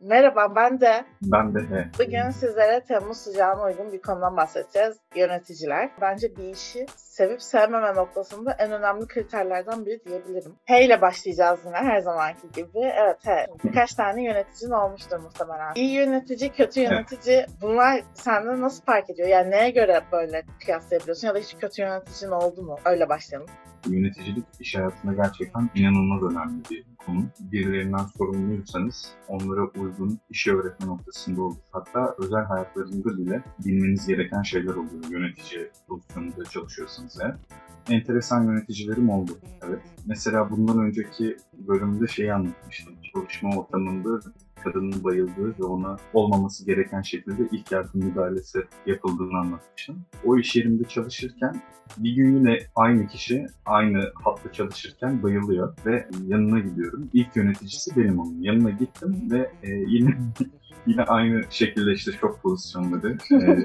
Merhaba ben de. Ben de he. Bugün sizlere Temmuz sıcağına uygun bir konudan bahsedeceğiz. Yöneticiler. Bence bir işi sevip sevmeme noktasında en önemli kriterlerden biri diyebilirim. H ile başlayacağız yine her zamanki gibi. Evet H. Birkaç tane yöneticin olmuştur muhtemelen. İyi yönetici, kötü yönetici bunlar sende nasıl fark ediyor? Yani neye göre böyle kıyaslayabiliyorsun ya da hiç kötü yöneticin oldu mu? Öyle başlayalım. Yöneticilik iş hayatında gerçekten inanılmaz önemli bir konu. Birilerinden sorumluysanız onlara uygun işe öğretme noktasında olur. Hatta özel hayatlarında bile bilmeniz gereken şeyler oluyor yönetici pozisyonunda çalışıyorsanız eğer. Enteresan yöneticilerim oldu. Evet. Mesela bundan önceki bölümde şeyi anlatmıştım. Çalışma ortamında kadının bayıldığı ve ona olmaması gereken şekilde ilk yardım müdahalesi yapıldığını anlatmıştım. O iş yerinde çalışırken bir gün yine aynı kişi aynı hatta çalışırken bayılıyor ve yanına gidiyorum. İlk yöneticisi benim onun. Yanına gittim ve e, yine yine aynı şekilde işte şok pozisyonları e,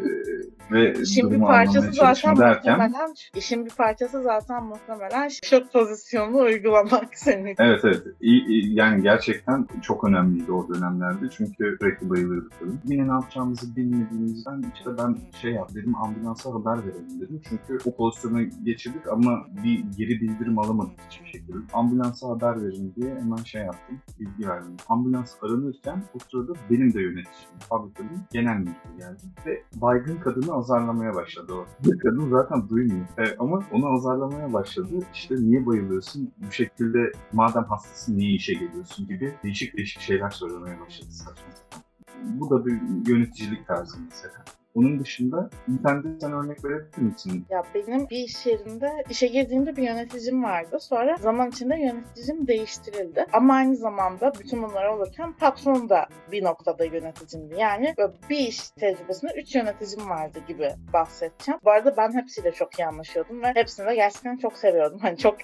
ve İşin bir parçası zaten derken muhtemelen, işin bir parçası zaten muhtemelen şok pozisyonunu uygulamak senin. Evet evet. İyi, iyi- yani gerçekten çok önemliydi o dönemlerde. Çünkü sürekli bayılıyorduk tabii. Yine ne yapacağımızı bilmediğimizden işte ben şey yap dedim ambulansa haber verelim dedim. Çünkü o pozisyona geçirdik ama bir geri bildirim alamadık hiçbir şekilde. Ambulansa haber verin diye hemen şey yaptım. Bilgi verdim. Ambulans aranırken o sırada benim de yöneticim. Fabrikanın genel müdürü geldi. Ve baygın kadını azarlamaya başladı o. Bu kadın zaten duymuyor. E, ama onu azarlamaya başladı. İşte niye bayılıyorsun? Bu şekilde madem hastasın niye işe geliyorsun gibi değişik değişik şeyler söylemeye başladı saçma sapan. Bu da bir yöneticilik tarzı mesela. Onun dışında internetten sen örnek verebilir misin? Ya benim bir iş yerinde işe girdiğimde bir yöneticim vardı. Sonra zaman içinde yöneticim değiştirildi. Ama aynı zamanda bütün bunlar olurken patron da bir noktada yöneticimdi. Yani bir iş tecrübesinde üç yöneticim vardı gibi bahsedeceğim. Bu arada ben hepsiyle çok iyi anlaşıyordum ve hepsini de gerçekten çok seviyordum. Hani çok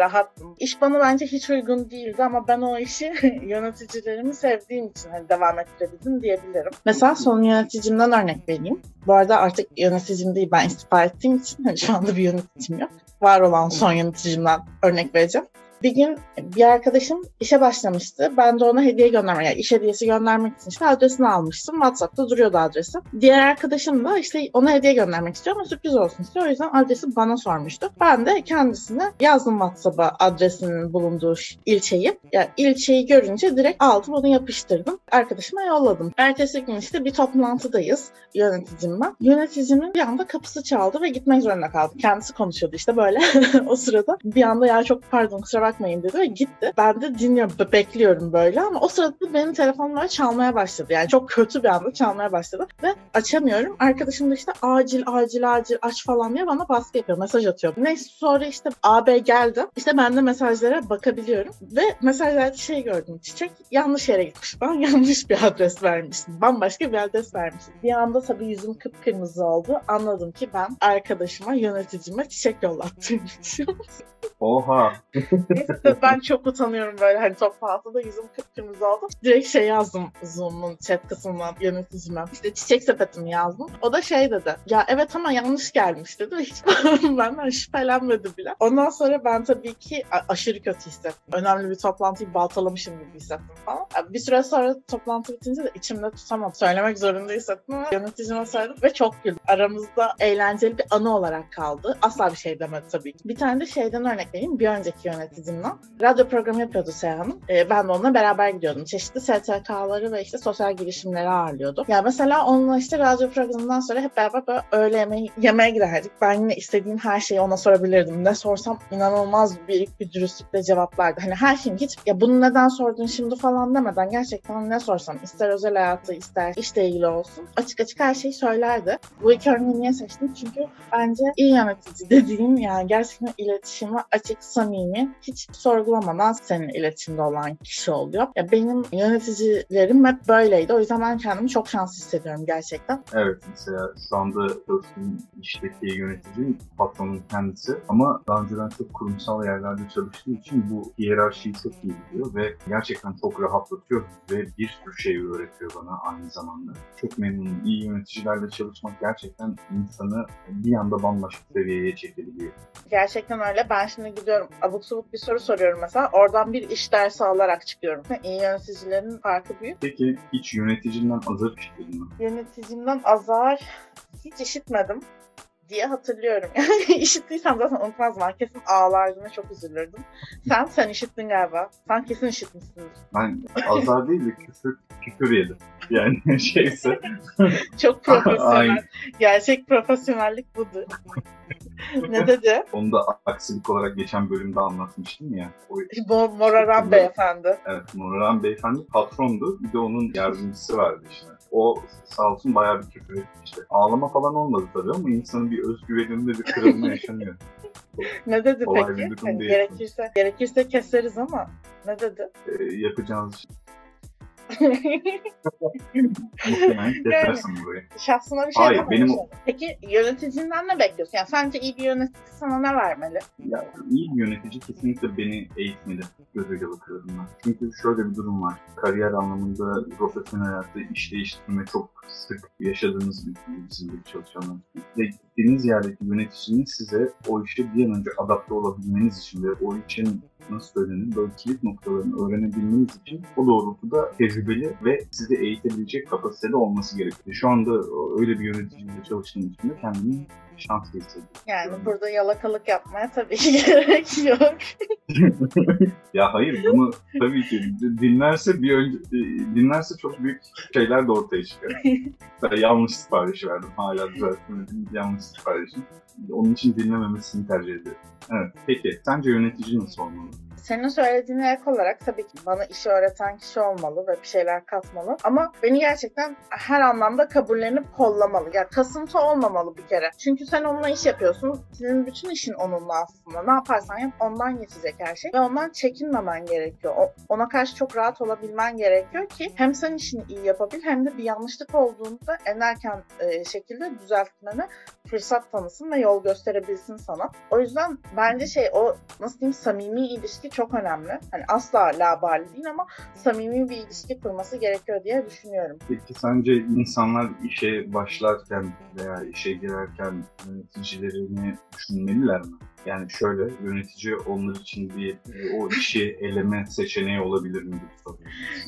rahattım. İş bana bence hiç uygun değildi ama ben o işi yöneticilerimi sevdiğim için hani devam ettirebildim diyebilirim. Mesela son yöneticimden örnek vereyim. Bu arada artık yöneticim değil ben istifa ettiğim için hani şu anda bir yöneticim yok. Var olan son yöneticimden örnek vereceğim. Bir gün bir arkadaşım işe başlamıştı. Ben de ona hediye göndermek, yani iş hediyesi göndermek için işte adresini almıştım. WhatsApp'ta duruyordu adresi. Diğer arkadaşım da işte ona hediye göndermek istiyor ama sürpriz olsun istiyor. O yüzden adresi bana sormuştu. Ben de kendisine yazdım WhatsApp'a adresinin bulunduğu ilçeyi. Yani ilçeyi görünce direkt aldım onu yapıştırdım. Arkadaşıma yolladım. Ertesi gün işte bir toplantıdayız yöneticimle. Yöneticimin bir anda kapısı çaldı ve gitmek zorunda kaldım. Kendisi konuşuyordu işte böyle o sırada. Bir anda ya çok pardon kusura bakmayın dedi ve gitti. Ben de dinliyorum, be- bekliyorum böyle ama o sırada da benim telefonum çalmaya başladı. Yani çok kötü bir anda çalmaya başladı ve açamıyorum. Arkadaşım da işte acil acil acil aç falan diye bana baskı yapıyor, mesaj atıyor. Neyse sonra işte AB geldi. İşte ben de mesajlara bakabiliyorum ve mesajlarda şey gördüm. Çiçek yanlış yere gitmiş. Ben yanlış bir adres vermişim. Bambaşka bir adres vermişim. Bir anda tabii yüzüm kıpkırmızı oldu. Anladım ki ben arkadaşıma, yöneticime çiçek yollattığım için. Oha! Ben çok utanıyorum böyle hani toplantıda yüzüm kıpkırmızı oldu. Direkt şey yazdım Zoom'un chat kısmından yöneticime. İşte çiçek sepetimi yazdım. O da şey dedi. Ya evet ama yanlış gelmiş dedi. Hiç benden şüphelenmedi bile. Ondan sonra ben tabii ki aşırı kötü hissettim. Önemli bir toplantıyı baltalamışım gibi hissettim falan. Bir süre sonra toplantı bitince de içimde tutamadım. Söylemek zorunda hissettim ama yöneticime söyledim ve çok güldüm. Aramızda eğlenceli bir anı olarak kaldı. Asla bir şey demedi tabii ki. Bir tane de şeyden örnek vereyim. Bir önceki yöneticimden. Radyo programı yapıyordu Seha Hanım. Ee, ben de onunla beraber gidiyordum. Çeşitli STK'ları ve işte sosyal girişimleri ağırlıyordu. Ya mesela onunla işte radyo programından sonra hep beraber böyle öğle yemeği yemeğe giderdik. Ben yine istediğim her şeyi ona sorabilirdim. Ne sorsam inanılmaz büyük bir dürüstlükle cevaplardı. Hani her şeyin hiç ya bunu neden sordun şimdi falan demeden gerçekten ne sorsam ister özel hayatı ister işle ilgili olsun açık açık her şeyi söylerdi. Bu iki örneği niye seçtim? Çünkü bence iyi yönetici dediğim yani gerçekten iletişime açık, samimi, hiç sorgulamadan senin iletişimde olan kişi oluyor. Ya benim yöneticilerim hep böyleydi. O yüzden ben kendimi çok şanslı hissediyorum gerçekten. Evet mesela şu anda çalıştığım işteki yöneticim patronun kendisi ama daha önceden çok kurumsal yerlerde çalıştığı için bu hiyerarşiyi çok iyi biliyor ve gerçekten çok rahatlatıyor ve bir sürü şey öğretiyor bana aynı zamanda. Çok memnunum. İyi yöneticilerle çalışmak gerçekten insanı bir anda bambaşka seviyeye çekebiliyor. Gerçekten öyle. Ben şimdi gidiyorum abuk subuk bir soru soruyorum mesela. Oradan bir iş dersi alarak çıkıyorum. İyi yöneticilerin farkı büyük. Peki hiç yöneticiden azar işittin mi? Yöneticimden azar hiç işitmedim diye hatırlıyorum. Yani işittiysem zaten unutmazdım. Ben kesin ağlardım ve çok üzülürdüm. Sen, sen işittin galiba. Sen kesin işitmişsindir. Ben azar değil de küfür, küfür yedim. Yani şeyse Çok profesyonel. Gerçek profesyonellik budur. ne dedi? onu da aksilik olarak geçen bölümde anlatmıştım ya. O, Bu Moraran beyefendi. evet Nurhan Beyefendi patrondu. Bir de onun yardımcısı vardı işte. O sağ olsun bayağı bir küfür etmişti. Ağlama falan olmadı tabii ama insanın bir özgüveninde bir kırılma yaşanıyor. Ne dedi Kolay peki? değil. gerekirse, gerekirse keseriz ama ne dedi? Ee, yapacağınız muhtemelen burayı. Şahsına bir şey Hayır, benim. Peki yöneticinden ne bekliyorsun? Yani sence iyi bir yönetici sana ne vermeli? Ya iyi bir yönetici kesinlikle beni eğitmeli gözüyle bakıyorum ben. Çünkü şöyle bir durum var. Kariyer anlamında profesyonel hayatta iş değiştirme çok sık yaşadığınız bir bizim gibi çalışanlar. Ve gittiğiniz yerdeki yöneticinin size o işe bir an önce adapte olabilmeniz için ve o için nasıl söylenir böyle kilit noktalarını öğrenebilmeniz için o doğrultuda tecrübeli ve sizi eğitebilecek kapasitede olması gerekiyor. Şu anda öyle bir yöneticiyle çalıştığım için de kendimi şanslı hissediyorum. Yani burada yalakalık yapmaya tabii ki gerek yok. ya hayır bunu tabii ki dinlerse bir önce dinlerse çok büyük şeyler de ortaya çıkar. Ben yanlış sipariş verdim. Hala düzeltmedim. Yanlış siparişim. Onun için dinlememesini tercih ediyorum. Evet. Peki sence yönetici nasıl olmalı? Senin söylediğine ek olarak tabii ki bana işi öğreten kişi olmalı ve bir şeyler katmalı. Ama beni gerçekten her anlamda kabullenip kollamalı. Yani kasıntı olmamalı bir kere. Çünkü sen onunla iş yapıyorsun. Senin bütün işin onunla aslında. Ne yaparsan yap ondan geçecek her şey. Ve ondan çekinmemen gerekiyor. O- ona karşı çok rahat olabilmen gerekiyor ki hem sen işini iyi yapabil hem de bir yanlışlık olduğunda en erken e, şekilde düzeltmene fırsat tanısın ve yol gösterebilsin sana. O yüzden bence şey o nasıl diyeyim samimi ilişki çok önemli. Hani asla labali değil ama samimi bir ilişki kurması gerekiyor diye düşünüyorum. Peki sence insanlar işe başlarken veya işe girerken yöneticilerini düşünmeliler mi? Yani şöyle yönetici onlar için bir e, o işi eleme seçeneği olabilir mi?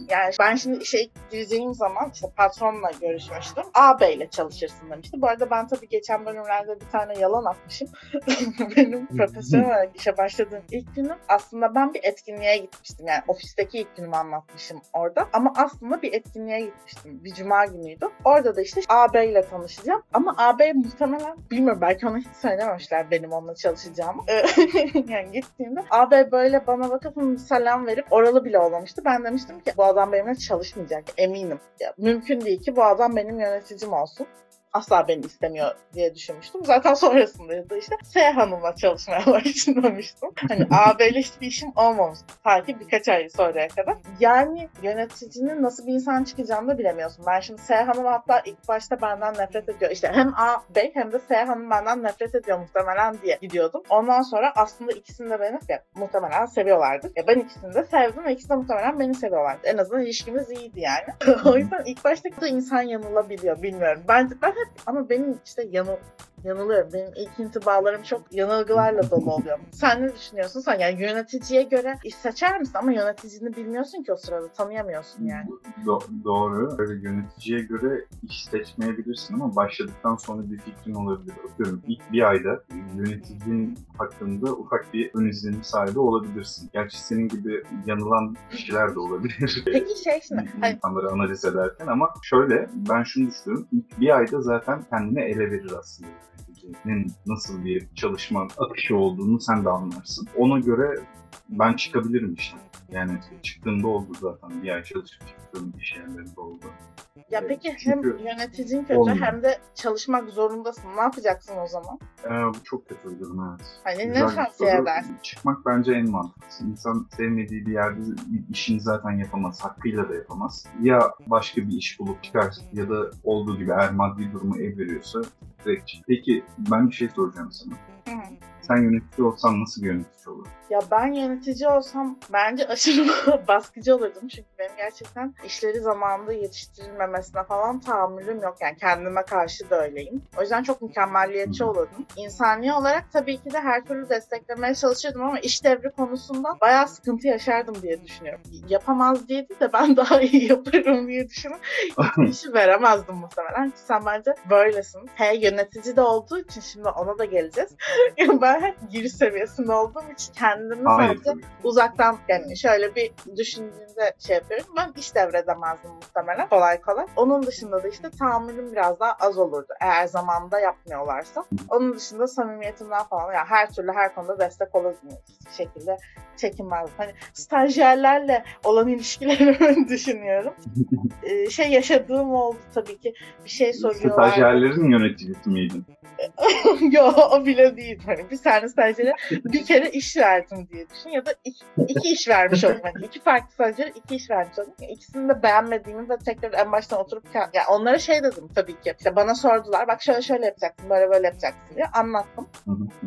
Yani ben şimdi işe gireceğim zaman işte patronla görüşmüştüm. AB ile çalışırsın demişti. Bu arada ben tabii geçen bölümlerde bir tane yalan atmışım. Benim profesyonel olarak işe başladığım ilk günüm aslında ben bir etkinliğe gitmiştim. Yani ofisteki ilk günümü anlatmışım orada. Ama aslında bir etkinliğe gitmiştim. Bir cuma günüydü. Orada da işte AB ile tanışacağım. Ama AB muhtemelen bilmiyorum belki ona hiç söylememişler benim onunla çalışacağımı. yani gittiğimde AB böyle bana bakıp "Hı, selam verip oralı bile olmamıştı. Ben demiştim ki bu adam benimle çalışmayacak eminim. Ya, mümkün değil ki bu adam benim yöneticim olsun. Asla beni istemiyor diye düşünmüştüm. Zaten sonrasında da işte S Hanım'la çalışmaya başlamıştım. Hani AB'li hiçbir işim olmamıştı. Ta ki birkaç ay sonraya kadar. Yani yöneticinin nasıl bir insan çıkacağını da bilemiyorsun. Ben şimdi S Hanım hatta ilk başta benden nefret ediyor. İşte hem A Bey hem de S Hanım benden nefret ediyor muhtemelen diye gidiyordum. Ondan sonra aslında ikisini de beni ya, muhtemelen seviyorlardı. Ya ben ikisini de sevdim ve ikisi de muhtemelen beni seviyorlardı. En azından ilişkimiz iyiydi yani. o yüzden ilk başta da insan yanılabiliyor bilmiyorum. Ben, ben hep ama benim işte yanıl yanılıyorum. Benim ilk intibalarım çok yanılgılarla dolu oluyor. Sen ne düşünüyorsun? Sen yani yöneticiye göre iş seçer misin? Ama yöneticini bilmiyorsun ki o sırada. Tanıyamıyorsun yani. Do- doğru. Öyle yöneticiye göre iş seçmeyebilirsin ama başladıktan sonra bir fikrin olabilir. Atıyorum ilk bir ayda yöneticinin hakkında ufak bir ön izlenim sahibi olabilirsin. Gerçi senin gibi yanılan kişiler de olabilir. Peki şey şimdi hani insanları analiz ederken ama şöyle ben şunu düşünüyorum. İlk bir ayda zaten kendine ele verir aslında yöneticinin nasıl bir çalışma akışı olduğunu sen de anlarsın. Ona göre ben çıkabilirim işte. Yani çıktığımda oldu zaten. Bir ay çalışıp çıktığım iş yerlerinde oldu. ya peki Çünkü hem yöneticin kötü olmuyor. hem de çalışmak zorundasın. Ne yapacaksın o zaman? Ee, bu çok kötü bir durum evet. Hani Güzel ne tavsiye edersin? Çıkmak bence en mantıklısı. İnsan sevmediği bir yerde işini zaten yapamaz. Hakkıyla da yapamaz. Ya başka bir iş bulup çıkar ya da olduğu gibi eğer maddi durumu el veriyorsa. Peki ben bir şey soracağım sana. Hı. Sen yönetici olsan nasıl bir yönetici olur? Ya ben yönetici olsam bence aşırı baskıcı olurdum. Çünkü benim gerçekten işleri zamanında yetiştirilmemesine falan tahammülüm yok. Yani kendime karşı da öyleyim. O yüzden çok mükemmelliyetçi Hı. olurdum. İnsani olarak tabii ki de her türlü desteklemeye çalışırdım ama iş devri konusunda bayağı sıkıntı yaşardım diye düşünüyorum. Yapamaz diye de ben daha iyi yaparım diye düşünüp işi veremezdim muhtemelen. Ki sen bence böylesin. He yönetici de olduğu için şimdi ona da geleceğiz. ben hep giriş seviyesinde olduğum için kendimi Hayır sadece uzaktan yani şöyle bir düşündüğümde şey yapıyorum. Ben iş devredemezdim muhtemelen kolay kolay. Onun dışında da işte tahammülüm biraz daha az olurdu. Eğer zamanında yapmıyorlarsa. Onun dışında samimiyetimden falan ya her türlü her konuda destek olurdum. Hiçbir şekilde çekinmezdim. Hani stajyerlerle olan ilişkilerimi düşünüyorum. Ee, şey yaşadığım oldu tabii ki. Bir şey soruyorlar. Stajyerlerin yöneticisi miydin? Yo o bile değil. Hani bir tane stajyere bir kere iş verdim diye düşün ya da iki, iki iş vermiş oldum. Hani iki farklı stajyere iki iş vermiş oldum. Yani İkisini de beğenmediğimi ve tekrar en baştan oturup kend- yani onlara şey dedim tabii ki. İşte bana sordular bak şöyle şöyle yapacaksın böyle böyle yapacaksın diye anlattım.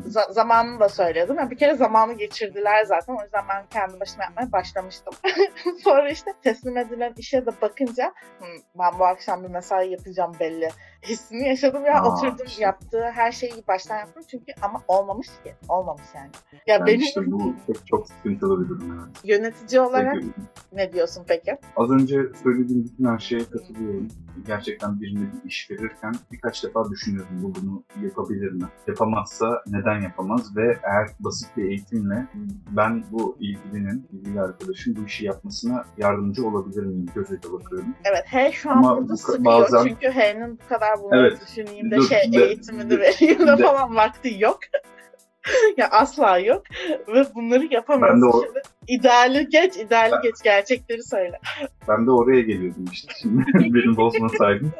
Z- zamanını da söyledim. Yani bir kere zamanı geçirdiler zaten. O yüzden ben kendi başıma yapmaya başlamıştım. Sonra işte teslim edilen işe de bakınca "Hı, ben bu akşam bir mesai yapacağım belli hissini yaşadım ya Aa, oturdum işte. yaptığı her şeyi baştan yaptım çünkü ama olmamış ki olmamış yani. Ya Yani benim işte bu çok, çok sıkıntılı bir durum yani. yönetici olarak Peki, ne diyorsun peki? Az önce söylediğim bütün her şeye katılıyorum. Gerçekten birine bir iş verirken birkaç defa düşünüyorum bu bunu yapabilir mi? Yapamazsa neden yapamaz ve eğer basit bir eğitimle ben bu ilgilinin, ilgili arkadaşın bu işi yapmasına yardımcı olabilir miyim gözüyle bakıyorum. Evet H şu an Ama burada bu- sıkıyor bazen- çünkü H'nin bu kadar bunları Evet. düşüneyim de Dur, şey de- eğitimini de- vereyim de de- falan vakti yok. ya asla yok ve bunları yapamıyorsun. Ben de o- Şimdi ideali geç, ideali Ben- geç, gerçekleri söyle. Ben de oraya geliyordum işte şimdi. Beni bozmasaydın.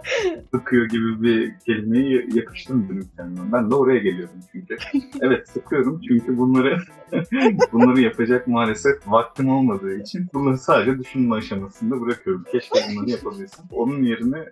Sıkıyor gibi bir kelimeyi yakıştım benim kendime. Ben de oraya geliyordum çünkü. Evet sıkıyorum çünkü bunları bunları yapacak maalesef vaktim olmadığı için bunları sadece düşünme aşamasında bırakıyorum. Keşke bunları yapabilsem. Onun yerine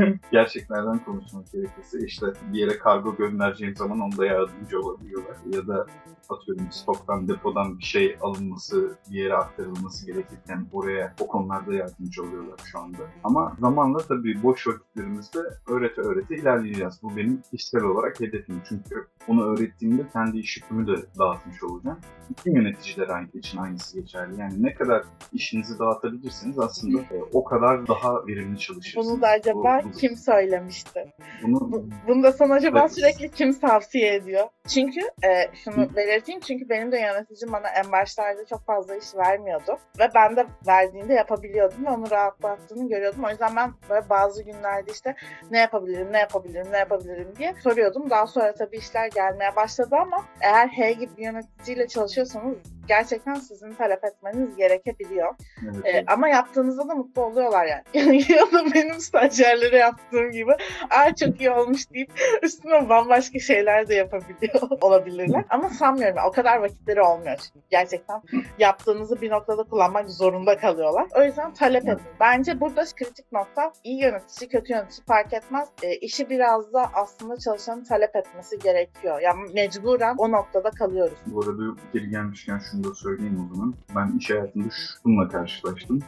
gerçeklerden konuşmak gerekirse işte bir yere kargo göndereceğim zaman onda yardımcı olabiliyorlar. Ya da atıyorum stoktan, depodan bir şey alınması, bir yere aktarılması gerekirken oraya o konularda yardımcı oluyorlar şu anda. Ama zamanla tabii boş vakitlerimizde öğrete öğrete ilerleyeceğiz. Bu benim kişisel olarak hedefim. Çünkü onu öğrettiğimde kendi iş yükümü de dağıtmış olacağım. Bütün yöneticiler aynı için aynısı geçerli. Yani ne kadar işinizi dağıtabilirsiniz aslında e, o kadar daha verimli çalışırsınız. Bunu da acaba Bu- bu- kim söylemişti? Bunu Bu- Bunu da sana acaba Evet. sürekli kim tavsiye ediyor? Çünkü e, şunu Hı. belirteyim çünkü benim de yöneticim bana en başlarda çok fazla iş vermiyordu. Ve ben de verdiğinde yapabiliyordum ve onu rahatlattığını görüyordum. O yüzden ben böyle bazı günlerde işte ne yapabilirim, ne yapabilirim, ne yapabilirim diye soruyordum. Daha sonra tabii işler gelmeye başladı ama eğer H gibi bir yöneticiyle çalışıyorsanız gerçekten sizin talep etmeniz gerekebiliyor. evet, Ee, ama yaptığınızda da mutlu oluyorlar yani. ya da benim stajyerlere yaptığım gibi aa çok iyi olmuş deyip üstüne bambaşka şeyler de yapabiliyor olabilirler. Ama sanmıyorum o kadar vakitleri olmuyor. Çünkü gerçekten yaptığınızı bir noktada kullanmak zorunda kalıyorlar. O yüzden talep edin. Bence burada kritik nokta iyi yönetici, kötü yönetici fark etmez. Ee, işi biraz da aslında çalışanın talep etmesi gerekiyor. Yani mecburen o noktada kalıyoruz. Bu arada geri gelmişken şunu da söyleyeyim o zaman. Ben iş hayatında şununla karşılaştım.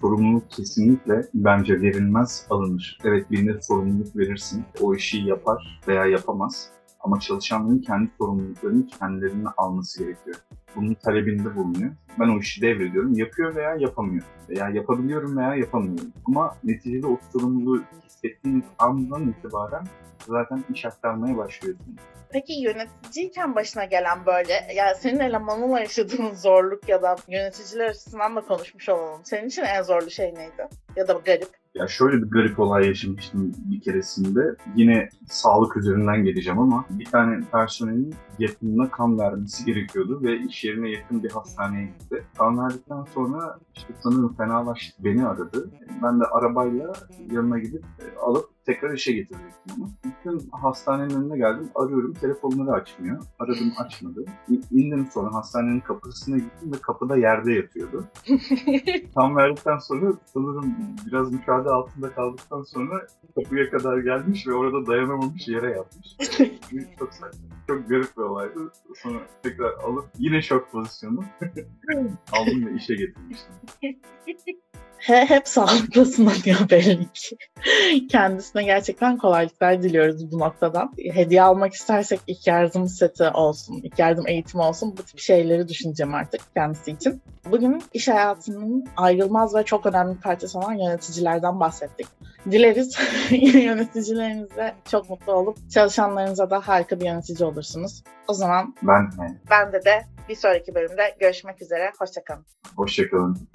Sorumluluk kesinlikle bence verilmez, alınır. Evet birine sorumluluk verirsin, o işi yapar veya yapamaz. Ama çalışanların kendi sorumluluklarını kendilerine alması gerekiyor. Bunun talebinde bulunuyor. Ben o işi devrediyorum. Yapıyor veya yapamıyor. Veya yapabiliyorum veya yapamıyorum. Ama neticede o sorumluluğu hissettiğiniz andan itibaren zaten iş aktarmaya başlıyorsunuz. Peki yöneticiyken başına gelen böyle, yani senin elemanınla yaşadığın zorluk ya da yöneticiler açısından da konuşmuş olalım. Senin için en zorlu şey neydi? Ya da garip. Ya şöyle bir garip olay yaşamıştım bir keresinde. Yine sağlık üzerinden geleceğim ama bir tane personelin yakınına kan vermesi gerekiyordu ve iş yerine yakın bir hastaneye gitti. Kan verdikten sonra işte sanırım fenalaştı. Beni aradı. Ben de arabayla yanına gidip e, alıp tekrar işe getirecektim onu. Bütün hastanenin önüne geldim. Arıyorum. Telefonları açmıyor. Aradım açmadı. İndim sonra hastanenin kapısına gittim ve kapıda yerde yatıyordu. Tam verdikten sonra sanırım biraz müşahede altında kaldıktan sonra kapıya kadar gelmiş ve orada dayanamamış yere yatmış. Çok saçma. Çok garip bir olaydı. Sonra tekrar alıp yine şok pozisyonu aldım ve işe getirmiştim. He, hep sağlıklı sınanıyor belli ki. Kendisine gerçekten kolaylıklar diliyoruz bu noktadan. Hediye almak istersek ilk yardım seti olsun, ilk yardım eğitimi olsun bu tip şeyleri düşüneceğim artık kendisi için. Bugün iş hayatının ayrılmaz ve çok önemli parçası olan yöneticilerden bahsettik. Dileriz yöneticilerinizle çok mutlu olup çalışanlarınıza da harika bir yönetici olursunuz. O zaman Ben he. bende de bir sonraki bölümde görüşmek üzere. Hoşçakalın. Hoşçakalın.